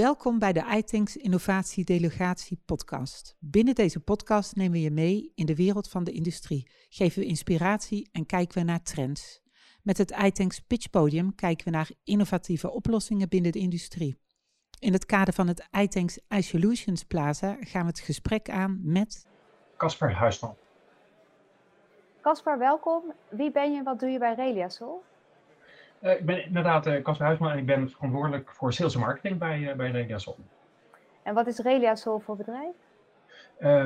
Welkom bij de iThinks Innovatie Delegatie podcast. Binnen deze podcast nemen we je mee in de wereld van de industrie, geven we inspiratie en kijken we naar trends. Met het iThinks Pitch Podium kijken we naar innovatieve oplossingen binnen de industrie. In het kader van het iThinks iSolutions Plaza gaan we het gesprek aan met... Casper Huisman. Casper, welkom. Wie ben je en wat doe je bij Reliasol? Uh, ik ben inderdaad uh, Casper Huisman en ik ben verantwoordelijk voor sales en marketing bij, uh, bij Reliasol. En wat is Reliasol voor bedrijf?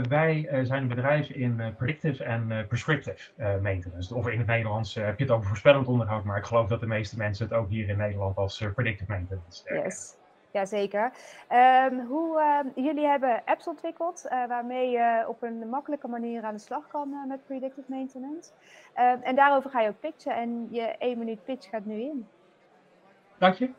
wij zijn een bedrijf in predictive en prescriptive maintenance. Of in het Nederlands heb je het over voorspellend onderhoud, maar ik geloof dat de meeste mensen het ook hier in Nederland als predictive maintenance Yes. Jazeker. Um, hoe, uh, jullie hebben apps ontwikkeld uh, waarmee je op een makkelijke manier aan de slag kan uh, met predictive maintenance. en daarover ga je ook pitchen en je één minuut pitch gaat nu in. Dank je.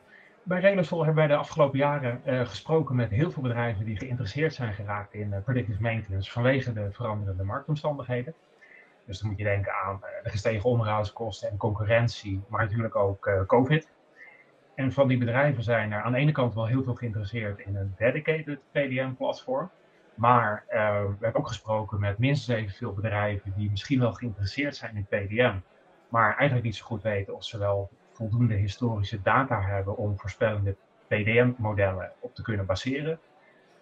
Bij Relasol hebben wij de afgelopen jaren gesproken met heel veel bedrijven die geïnteresseerd zijn geraakt in predictive maintenance vanwege de veranderende marktomstandigheden. Dus dan moet je denken aan de gestegen onderhoudskosten en concurrentie, maar natuurlijk ook COVID. En van die bedrijven zijn er aan de ene kant wel heel veel geïnteresseerd in een dedicated PDM-platform. Maar uh, we hebben ook gesproken met minstens evenveel bedrijven die misschien wel geïnteresseerd zijn in PDM, maar eigenlijk niet zo goed weten of ze wel voldoende historische data hebben om voorspellende PDM-modellen op te kunnen baseren.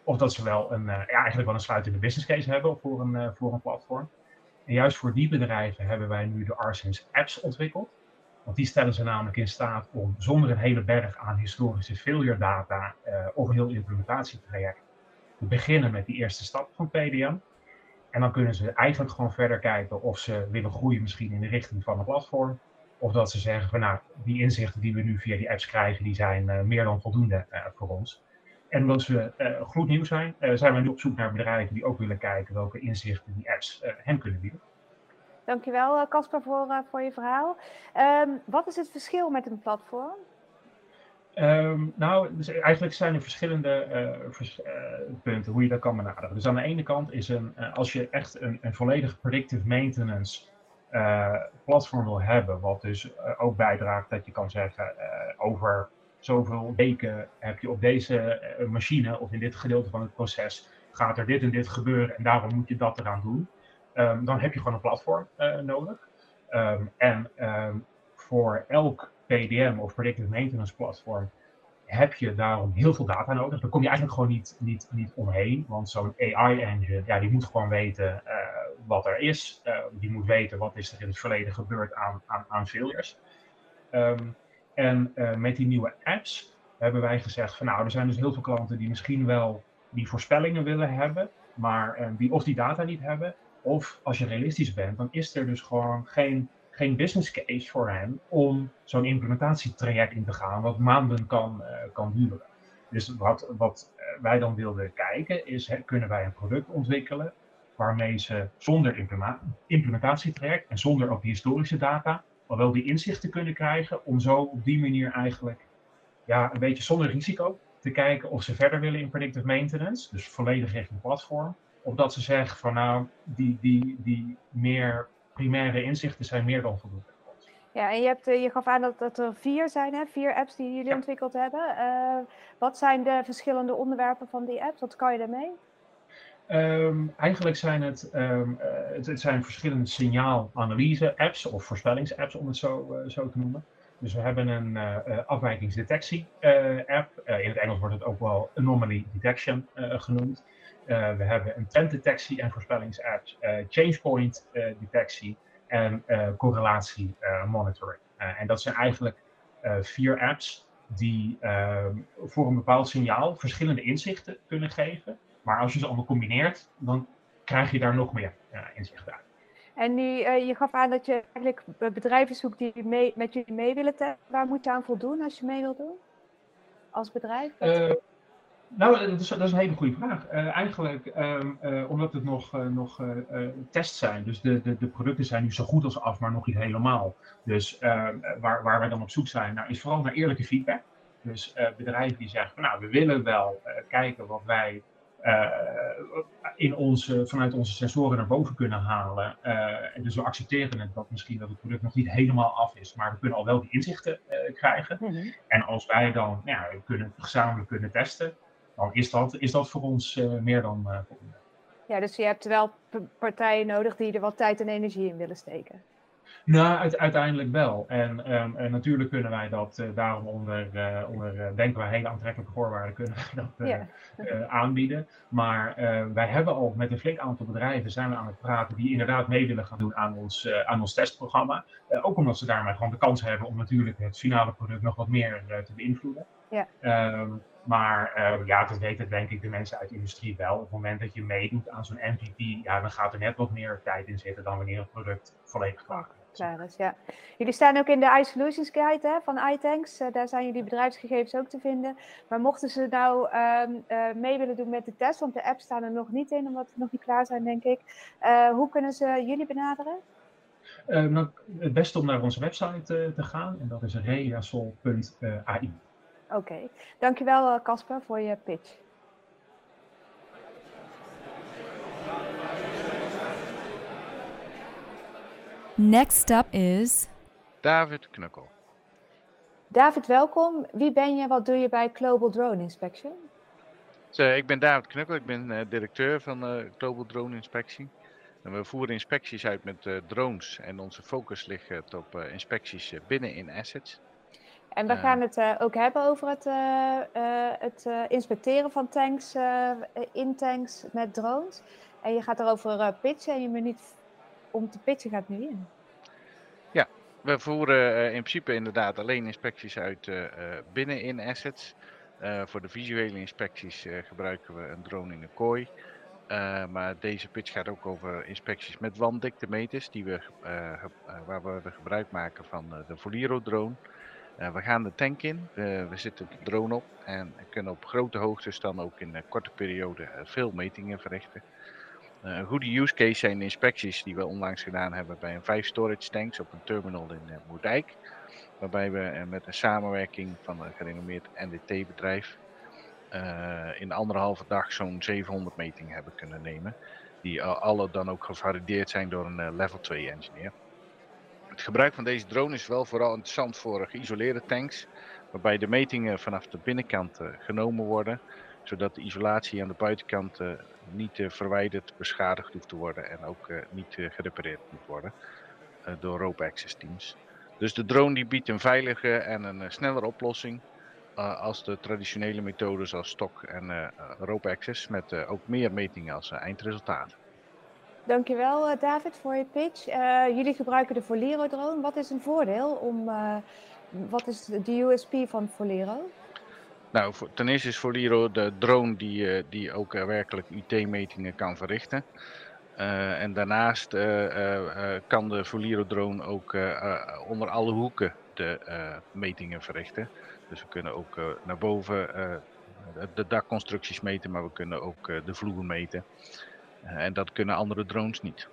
Of dat ze wel een, uh, ja, eigenlijk wel een sluitende business case hebben voor een, uh, voor een platform. En juist voor die bedrijven hebben wij nu de Arsens apps ontwikkeld. Want die stellen ze namelijk in staat om zonder een hele berg aan historische failure data uh, of een heel implementatietraject te beginnen met die eerste stap van PDM. En dan kunnen ze eigenlijk gewoon verder kijken of ze willen groeien misschien in de richting van een platform. Of dat ze zeggen van nou, die inzichten die we nu via die apps krijgen, die zijn uh, meer dan voldoende uh, voor ons. En omdat we gloednieuw zijn, zijn we nu op zoek naar bedrijven die ook willen kijken welke inzichten die apps hen kunnen bieden. Dankjewel eh, Casper voor, uh, voor je verhaal. Um, wat is het verschil met een platform? Um, nou, dus eigenlijk zijn er verschillende vers punten hoe je dat kan benaderen. Dus aan de ene kant is een, als je echt een, een volledig predictive maintenance platform wil hebben, wat dus ook bijdraagt dat je kan zeggen over zoveel weken heb je op deze machine of in dit gedeelte van het proces gaat er dit en dit gebeuren en daarom moet je dat eraan doen. Um, dan heb je gewoon een platform uh, nodig. Um, en um, voor elk PDM of Predictive Maintenance platform heb je daarom heel veel data nodig. Daar kom je eigenlijk gewoon niet, niet, niet omheen. Want zo'n AI-engine, ja, die moet gewoon weten uh, wat er is. Die moet weten wat is er in het verleden gebeurd aan, aan, aan failures. en met die nieuwe apps hebben wij gezegd van nou, er zijn dus heel veel klanten die misschien wel die voorspellingen willen hebben, maar die of die data niet hebben. Of als je realistisch bent, dan is er dus gewoon geen, geen business case voor hen om zo'n implementatietraject in te gaan, wat maanden kan, uh, kan duren. Dus wat, wat eh, wij dan wilden kijken is, kunnen wij een product ontwikkelen waarmee ze zonder implementatietraject en zonder ook historische data, al wel die inzichten kunnen krijgen om zo op die manier eigenlijk ja, een beetje zonder risico te kijken of ze verder willen in predictive maintenance, dus volledig richting platform, of dat ze zeggen van nou, die, die, die meer primaire inzichten zijn meer dan voldoende. Ja, en je, hebt, eh, je gaf aan dat, dat er vier zijn, hè? vier apps die jullie ja. ontwikkeld hebben. Uh, wat zijn de verschillende onderwerpen van die apps? Wat kan je daarmee? Um, eigenlijk zijn het, um, uh, het, het, zijn verschillende signaalanalyse-apps of voorspellings-apps om het zo, uh, zo te noemen. Dus we hebben een afwijkingsdetectie-app. in het Engels wordt het ook wel anomaly detection genoemd. Uh, we hebben een trenddetectie en voorspellingsapps, uh, changepoint uh, detectie en correlatie monitoring. en dat zijn eigenlijk vier apps die voor een bepaald signaal verschillende inzichten kunnen geven. Maar als je ze allemaal combineert, dan krijg je daar nog meer inzichten uit. En nu, je gaf aan dat je eigenlijk bedrijven zoekt die mee, met jullie mee willen tellen. Waar moet je aan voldoen als je mee wilt doen? Als bedrijf? Nou, dat is, dat is, een hele goede vraag. Uh, eigenlijk um, uh, omdat het nog, uh, nog tests zijn. Dus de, de, de, producten zijn nu zo goed als af, maar nog niet helemaal. Dus ehm, waar, waar wij dan op zoek zijn, nou, is vooral naar eerlijke feedback. Dus bedrijven die zeggen, nou, we willen wel kijken wat wij in onze, vanuit onze sensoren naar boven kunnen halen. en dus we accepteren het dat misschien dat het product nog niet helemaal af is, maar we kunnen al wel die inzichten krijgen. Mhm. En als wij dan ja, kunnen, gezamenlijk kunnen testen, dan is dat, is dat voor ons meer dan voldoende. Ja, dus je hebt wel partijen nodig die er wat tijd en energie in willen steken. Nou, uiteindelijk wel. En, um, en, natuurlijk kunnen wij dat uh, daarom onder, uh, onder uh, denken wij hele aantrekkelijke voorwaarden kunnen wij dat aanbieden. Maar wij hebben al met een flink aantal bedrijven zijn we aan het praten die inderdaad mee willen gaan doen aan ons, aan ons testprogramma. ook omdat ze daarmee gewoon de kans hebben om natuurlijk het finale product nog wat meer te beïnvloeden. Ja. Um, maar uh, ja, dat weten denk ik de mensen uit de industrie wel. Op het moment dat je meedoet aan zo'n MVP, ja, dan gaat er net wat meer tijd in zitten dan wanneer het product volledig klaar is. Klaar is, ja. Jullie staan ook in de iSolutions Guide hè, van iTanks. Uh, daar zijn jullie bedrijfsgegevens ook te vinden. Maar mochten ze nou uh, mee willen doen met de test, want de apps staan er nog niet in, omdat ze nog niet klaar zijn, denk ik. hoe kunnen ze jullie benaderen? Nou, het beste om naar onze website te gaan en dat is reasol.ai. Oké, okay. dankjewel eh, Casper voor je pitch. Next up is David Knukkel. David, welkom. Wie ben je? Wat doe je bij Global Drone Inspection? Zo, ik ben David Knukkel. Ik ben uh, directeur van uh, Global Drone Inspectie. En we voeren inspecties uit met uh, drones en onze focus ligt op inspecties binnen in assets. En we gaan het uh, ook hebben over het, uh, uh, het inspecteren van tanks, in tanks met drones. En je gaat erover pitchen en je bent niet om te pitchen gaat nu in. Ja, we voeren in principe inderdaad alleen inspecties uit binnen in assets. voor de visuele inspecties gebruiken we een drone in een kooi. maar deze pitch gaat ook over inspecties met wandiktemeters, die we, waar we gebruik maken van de Voliro drone. Uh, we gaan de tank in, we zitten de drone op en kunnen op grote hoogtes dan ook in een korte periode eh, veel metingen verrichten. Uh, een goede use case zijn de inspecties die we onlangs gedaan hebben bij een 5 storage tanks op een terminal in Moerdijk. Waarbij we met een samenwerking van een gerenommeerd NDT-bedrijf in anderhalve dag zo'n 700 metingen hebben kunnen nemen. Die alle dan ook gevalideerd zijn door een level 2 engineer. Het gebruik van deze drone is wel vooral interessant voor geïsoleerde tanks, waarbij de metingen vanaf de binnenkant uh, genomen worden, zodat de isolatie aan de buitenkant uh, niet uh, verwijderd, beschadigd hoeft te worden en ook niet gerepareerd moet worden door rope access teams. Dus de drone die biedt een veilige en een snellere oplossing als de traditionele methoden zoals stok en rope access met ook meer metingen als eindresultaat. Dankjewel uh, David voor je pitch. Uh, jullie gebruiken de Volero drone. Wat is een voordeel om, uh, wat is de USP van Volero? Nou, ten eerste is Volero de drone die, die ook werkelijk UT-metingen kan verrichten. en daarnaast kan de Volero drone ook onder alle hoeken de metingen verrichten. Dus we kunnen ook naar boven de dakconstructies meten, maar we kunnen ook de vloer meten. Eh, en dat kunnen andere drones niet.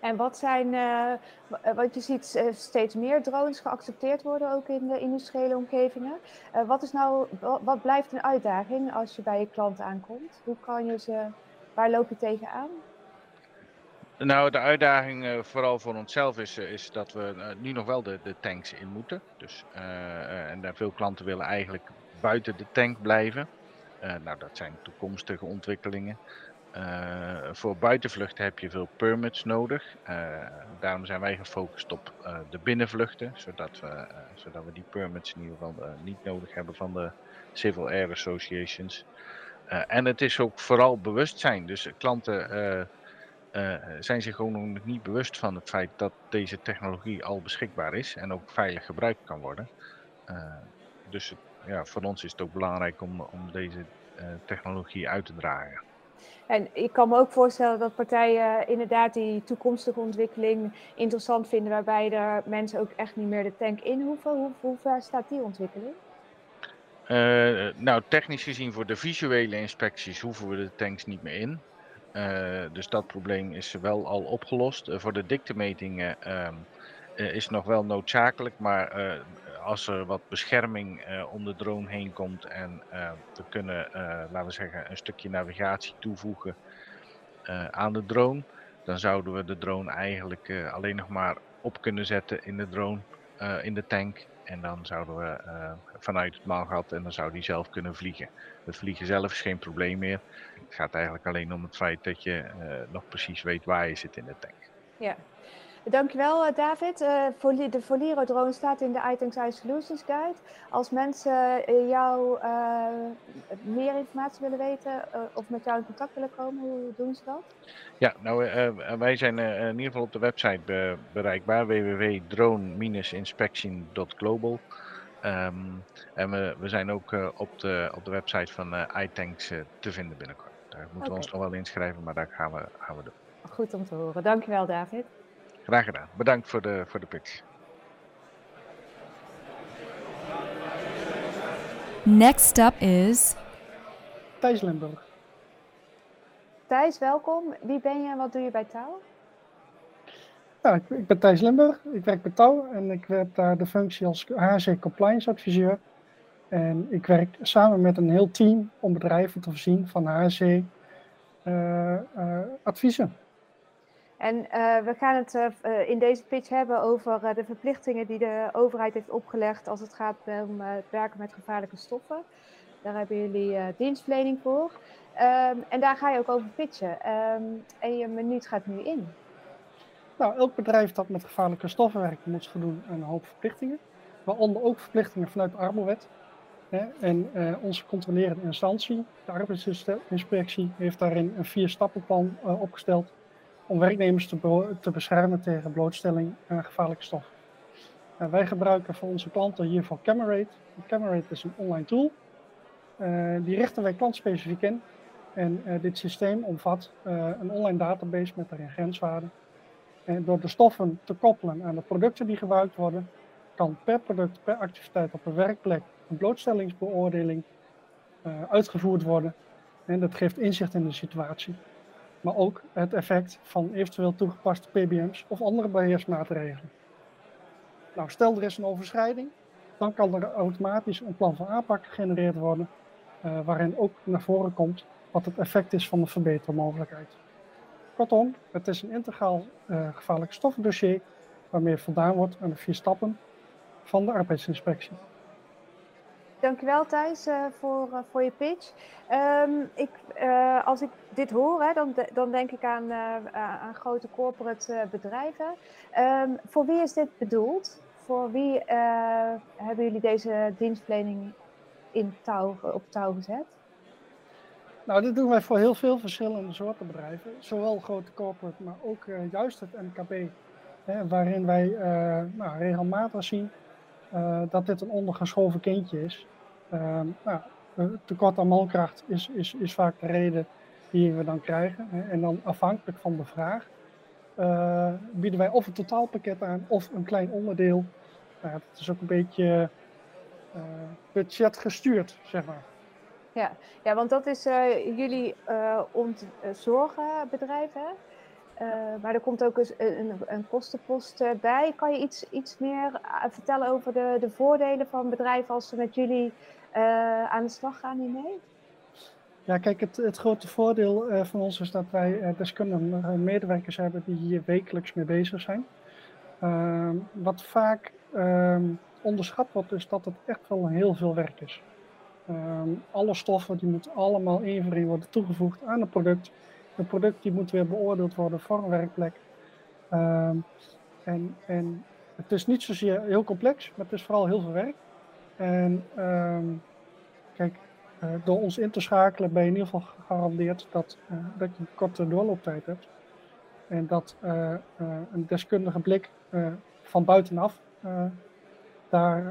En wat zijn, uh, want je ziet steeds meer drones geaccepteerd worden ook in de industriële omgevingen. Uh, wat, is nou, wat blijft een uitdaging als je bij je klant aankomt? Hoe kan je ze, waar loop je tegenaan? Nou, de uitdaging uh, vooral voor onszelf is, is dat we nu nog wel de, de tanks in moeten. Dus, en daar veel klanten willen eigenlijk buiten de tank blijven. nou, dat zijn toekomstige ontwikkelingen. Uh, voor buitenvluchten heb je veel permits nodig. Uh, daarom zijn wij gefocust op uh, de binnenvluchten, zodat we, zodat we die permits in ieder geval niet nodig hebben van de Civil Air Associations. en het is ook vooral bewustzijn. Dus klanten zijn zich gewoon nog niet bewust van het feit dat deze technologie al beschikbaar is en ook veilig gebruikt kan worden. dus ja, voor ons is het ook belangrijk om, om deze technologie uit te dragen. En ik kan me ook voorstellen dat partijen inderdaad die toekomstige ontwikkeling interessant vinden, waarbij er mensen ook echt niet meer de tank in hoeven. Hoe, hoe ver staat die ontwikkeling? Uh, nou, technisch gezien voor de visuele inspecties hoeven we de tanks niet meer in. Uh, dus dat probleem is wel al opgelost. Voor de diktemetingen ehm, is nog wel noodzakelijk, maar als er wat bescherming om de drone heen komt en we kunnen, laten we zeggen, een stukje navigatie toevoegen aan de drone, dan zouden we de drone eigenlijk alleen nog maar op kunnen zetten in de drone, in de tank. En dan zouden we vanuit het maalgat en dan zou die zelf kunnen vliegen. Het vliegen zelf is geen probleem meer. Het gaat eigenlijk alleen om het feit dat je nog precies weet waar je zit in de tank. Ja, Dankjewel uh, David. Uh, de Voliro drone staat in de iTanks Eye Solutions Guide. Als mensen uh, jou meer informatie willen weten of met jou in contact willen komen, hoe doen ze dat? Ja, nou wij zijn in ieder geval op de website be bereikbaar www.drone-inspection.global. Um, ehm, en we, we zijn ook op, de, op de website van iTanks te vinden binnenkort. Daar moeten we ons nog wel inschrijven, maar daar gaan we, gaan we doen. Goed om te horen. Dankjewel David. Graag gedaan. Bedankt voor de, voor de pitch. Next up is... Thijs Limburg. Thijs, welkom. Wie ben je en wat doe je bij Touw? Ja, ik, ik, ben Thijs Limburg. Ik werk bij Touw en ik heb daar de functie als HC Compliance Adviseur. En ik werk samen met een heel team om bedrijven te voorzien van HC uh, uh, adviezen. En uh, we gaan het uh, in deze pitch hebben over de verplichtingen die de overheid heeft opgelegd als het gaat om het werken met gevaarlijke stoffen. Daar hebben jullie dienstverlening voor. Um, en daar ga je ook over pitchen. Um, en je minuut gaat nu in. Nou, elk bedrijf dat met gevaarlijke stoffen werkt moet voldoen aan een hoop verplichtingen. Waaronder ook verplichtingen vanuit de Arbowet. En onze controlerende instantie, de arbeidsinspectie, heeft daarin een vier stappenplan opgesteld om werknemers te, beschermen tegen blootstelling aan gevaarlijke stoffen. Uh, wij gebruiken voor onze klanten hiervoor Camerate. Camerate is een online tool. Uh, die richten wij klantspecifiek in. En uh, dit systeem omvat een online database met daarin grenswaarden. En door de stoffen te koppelen aan de producten die gebruikt worden, kan per product, per activiteit op een werkplek een blootstellingsbeoordeling uitgevoerd worden. En dat geeft inzicht in de situatie maar ook het effect van eventueel toegepaste PBM's of andere beheersmaatregelen. Nou, stel er is een overschrijding, dan kan er automatisch een plan van aanpak gegenereerd worden, uh, waarin ook naar voren komt wat het effect is van de verbetermogelijkheid. Kortom, het is een integraal uh, gevaarlijk stoffendossier waarmee voldaan wordt aan de vier stappen van de arbeidsinspectie. Dankjewel Thijs uh, voor, uh, voor je pitch. Um, ik, uh, als ik dit hoor, hè, dan, dan denk ik aan, aan grote corporate bedrijven. Um, voor wie is dit bedoeld? Voor wie hebben jullie deze dienstverlening in touw, op touw gezet? Nou, dit doen wij voor heel veel verschillende soorten bedrijven. Zowel grote corporate, maar ook juist het MKB. Hè, waarin wij nou, regelmatig zien dat dit een ondergeschoven kindje is. Uh, nou, tekort aan mankracht is, is, is vaak de reden die we dan krijgen. En dan afhankelijk van de vraag uh, bieden wij of een totaalpakket aan of een klein onderdeel. Uh, dat is ook een beetje uh, budget gestuurd, zeg maar. Ja, ja want dat is jullie ontzorgenbedrijf, hè? maar er komt ook een, een, kostenpost bij. Kan je iets, iets meer vertellen over de, de voordelen van bedrijven als ze met jullie uh, aan de slag gaan hiermee? Ja, kijk, het, het grote voordeel uh, van ons is dat wij uh, deskundige medewerkers hebben die hier wekelijks mee bezig zijn. Ehm, wat vaak ehm, onderschat wordt, is dat het echt wel heel veel werk is. Ehm, alle stoffen die moeten allemaal één voor één worden toegevoegd aan het product. Het product die moet weer beoordeeld worden voor een werkplek. en, en het is niet zozeer heel complex, maar het is vooral heel veel werk. En um, kijk, uh, door ons in te schakelen ben je in ieder geval gegarandeerd dat, uh, dat je een korte doorlooptijd hebt. En dat uh, een deskundige blik van buitenaf daar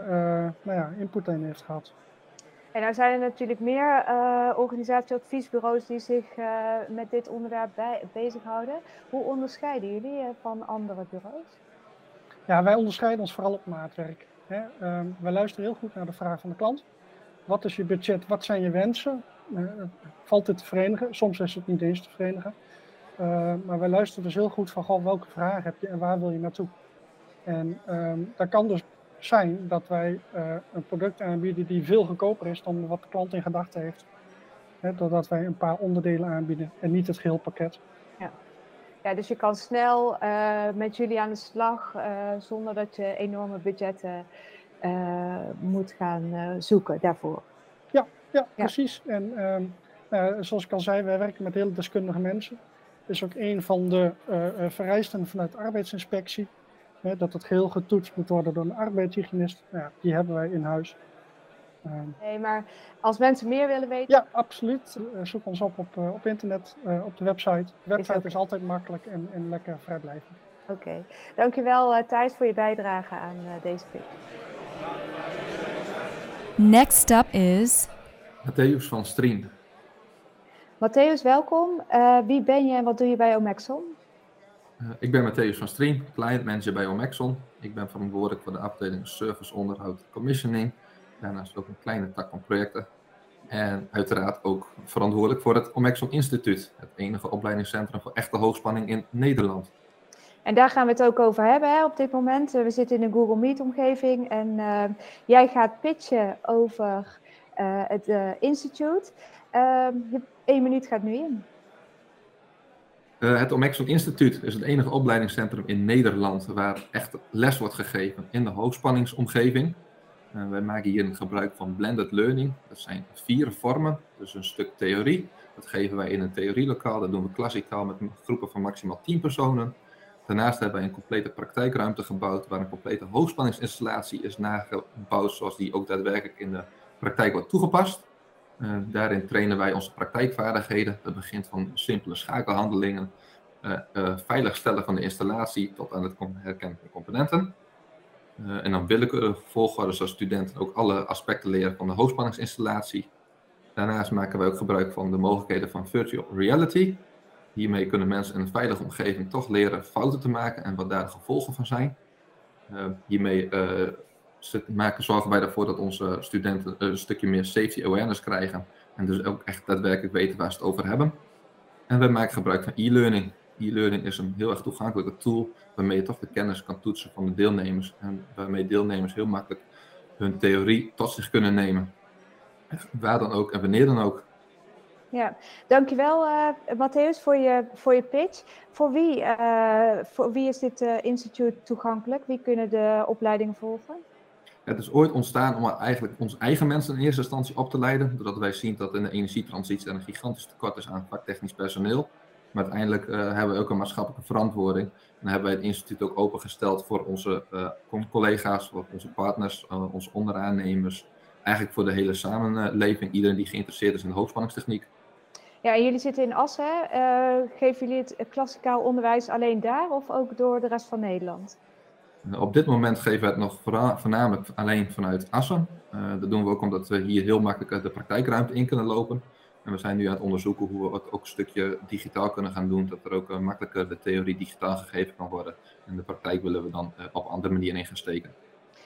nou ja, input in heeft gehad. En nou zijn er natuurlijk meer organisatieadviesbureaus die zich met dit onderwerp bij, bezighouden. Hoe onderscheiden jullie van andere bureaus? Ja, wij onderscheiden ons vooral op maatwerk. Hè, uh, we luisteren heel goed naar de vraag van de klant. Wat is je budget? Wat zijn je wensen? Uh, valt dit te verenigen? Soms is het niet eens te verenigen. Uh, maar wij luisteren dus heel goed van welke vraag heb je en waar wil je naartoe? En um, daar kan dus zijn dat wij eh, een product aanbieden die veel goedkoper is dan wat de klant in gedachten heeft. Doordat wij een paar onderdelen aanbieden en niet het geheel pakket. Ja, dus je kan snel eh, met jullie aan de slag eh, zonder dat je enorme budgetten eh, moet gaan zoeken daarvoor. Ja, precies. En ehm, ja, zoals ik al zei, wij werken met hele deskundige mensen. Dat is ook een van de vereisten vanuit de arbeidsinspectie. Hè, dat het geheel getoetst moet worden door een arbeidshygiënist. Nou ja, die hebben wij in huis. Ehm, Nee, maar als mensen meer willen weten, ja, absoluut. Eh, zoek ons op op, eh, op internet, eh, op de website. De website is altijd makkelijk en, en lekker vrijblijvend. oké. Dankjewel uh, Thijs voor je bijdrage aan eh, deze pitch. Next up is Matthäus van Strien. Matthäus, welkom. Eh, wie ben je en wat doe je bij Omexon? Eh, ik ben Matthäus van Strien, client manager bij Omexon. Ik ben verantwoordelijk voor de afdeling Service, Onderhoud, Commissioning. Daarnaast ook een kleine tak van projecten. En uiteraard ook verantwoordelijk voor het Omexon Instituut, het enige opleidingscentrum voor echte hoogspanning in Nederland. En daar gaan we het ook over hebben hè, op dit moment. Eh, we zitten in een Google Meet omgeving en eh, jij gaat pitchen over eh, het eh, institute. Ehm, je één minuut gaat nu in. Het Omexon Instituut is het enige opleidingscentrum in Nederland waar echt les wordt gegeven in de hoogspanningsomgeving. Eh, wij maken hier gebruik van blended learning. Dat zijn vier vormen, dus een stuk theorie. Dat geven wij in een theorielokaal. Dat doen we klassikaal met groepen van maximaal 10 personen. Daarnaast hebben wij een complete praktijkruimte gebouwd waar een complete hoogspanningsinstallatie is nagebouwd zoals die ook daadwerkelijk in de praktijk wordt toegepast. Eh, daarin trainen wij onze praktijkvaardigheden. Dat begint van simpele schakelhandelingen, eh, eh, veilig stellen van de installatie tot aan het herkennen van componenten. Eh, en dan willekeurig volgorde zoals studenten ook alle aspecten leren van de hoogspanningsinstallatie. Daarnaast maken wij ook gebruik van de mogelijkheden van virtual reality. Hiermee kunnen mensen in een veilige omgeving toch leren fouten te maken en wat daar de gevolgen van zijn. Eh, hiermee eh, maken, zorgen wij ervoor dat onze studenten een stukje meer safety awareness krijgen. En dus ook echt daadwerkelijk weten waar ze het over hebben. En we maken gebruik van e-learning. E-learning is een heel erg toegankelijke tool waarmee je toch de kennis kan toetsen van de deelnemers. En waarmee deelnemers heel makkelijk hun theorie tot zich kunnen nemen. Waar dan ook en wanneer dan ook. Ja, dankjewel uh, Matthäus voor je, voor je pitch. Voor wie, uh, voor wie is dit uh, instituut toegankelijk? Wie kunnen de opleidingen volgen? Het is ooit ontstaan om eigenlijk onze eigen mensen in eerste instantie op te leiden. Doordat wij zien dat in de energietransitie er een gigantisch tekort is aan vaktechnisch personeel. Maar uiteindelijk uh, hebben we ook een maatschappelijke verantwoording. En hebben wij het instituut ook opengesteld voor onze uh, collega's, voor onze partners, uh, onze onderaannemers. Eigenlijk voor de hele samenleving, iedereen die geïnteresseerd is in de hoogspanningstechniek. Ja, en jullie zitten in Assen. Geven jullie het klassikaal onderwijs alleen daar of ook door de rest van Nederland? Op dit moment geven we het nog voornamelijk alleen vanuit Assen. Dat doen we ook omdat we hier heel makkelijk de praktijkruimte in kunnen lopen. En we zijn nu aan het onderzoeken hoe we het ook een stukje digitaal kunnen gaan doen. Dat er ook uh, makkelijker de theorie digitaal gegeven kan worden. En de praktijk willen we dan uh, op andere manieren in gaan steken.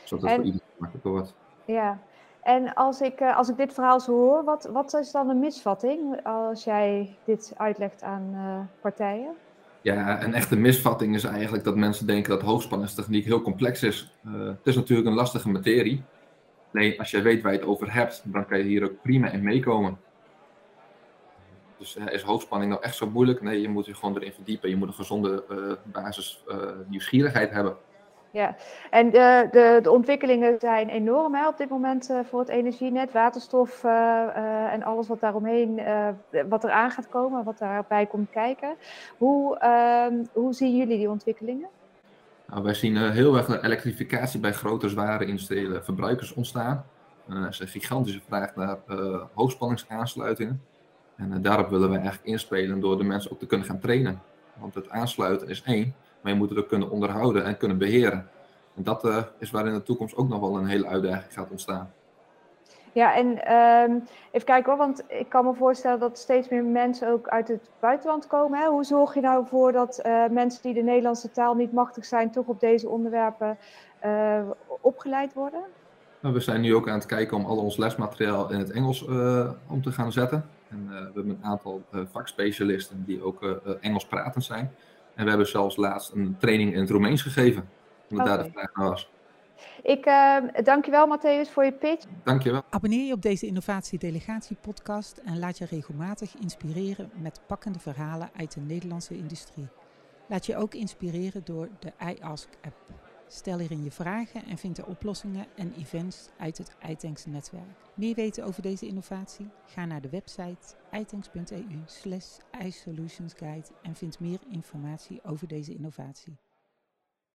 Zodat het en, voor iedereen makkelijker wordt. Ja, en als ik, uh, als ik dit verhaal zo hoor, wat, wat is dan een misvatting als jij dit uitlegt aan uh, partijen? Ja, een echte misvatting is eigenlijk dat mensen denken dat hoogspanningstechniek heel complex is. Uh, het is natuurlijk een lastige materie. Nee, als je weet waar je het over hebt, dan kan je hier ook prima in meekomen. Dus uh, is hoogspanning nou echt zo moeilijk? Nee, je moet je gewoon erin verdiepen. Je moet een gezonde uh, basis nieuwsgierigheid hebben. Ja, en de, de, de ontwikkelingen zijn enorm hè, op dit moment uh, voor het energienet, waterstof en alles wat daaromheen, wat eraan gaat komen, wat daarbij komt kijken. Hoe, ehm, hoe zien jullie die ontwikkelingen? Nou, wij zien heel erg de elektrificatie bij grote, zware industriële verbruikers ontstaan. er is een gigantische vraag naar hoogspanningsaansluitingen. En daarop willen wij eigenlijk inspelen door de mensen ook te kunnen gaan trainen. Want het aansluiten is één, maar je moet het ook kunnen onderhouden en kunnen beheren. En dat uh, is waar in de toekomst ook nog wel een hele uitdaging gaat ontstaan. Ja, en um, even kijken hoor, want ik kan me voorstellen dat steeds meer mensen ook uit het buitenland komen. Hè? Hoe zorg je nou voor dat uh, mensen die de Nederlandse taal niet machtig zijn, toch op deze onderwerpen uh, opgeleid worden? Nou, we zijn nu ook aan het kijken om al ons lesmateriaal in het Engels om te gaan zetten. En we hebben een aantal vakspecialisten die ook Engels pratend zijn. En we hebben zelfs laatst een training in het Roemeens gegeven, omdat okay. daar de vraag naar was. Ik uh, dank je wel, Matthäus, voor je pitch. Dank je wel. Abonneer je op deze Innovatie Delegatie podcast en laat je regelmatig inspireren met pakkende verhalen uit de Nederlandse industrie. Laat je ook inspireren door de iAsk-app. Stel hierin je vragen en vind de oplossingen en events uit het iTanks netwerk. Meer weten over deze innovatie? Ga naar de website itanks.eu slash iSolutionsguide en vind meer informatie over deze innovatie.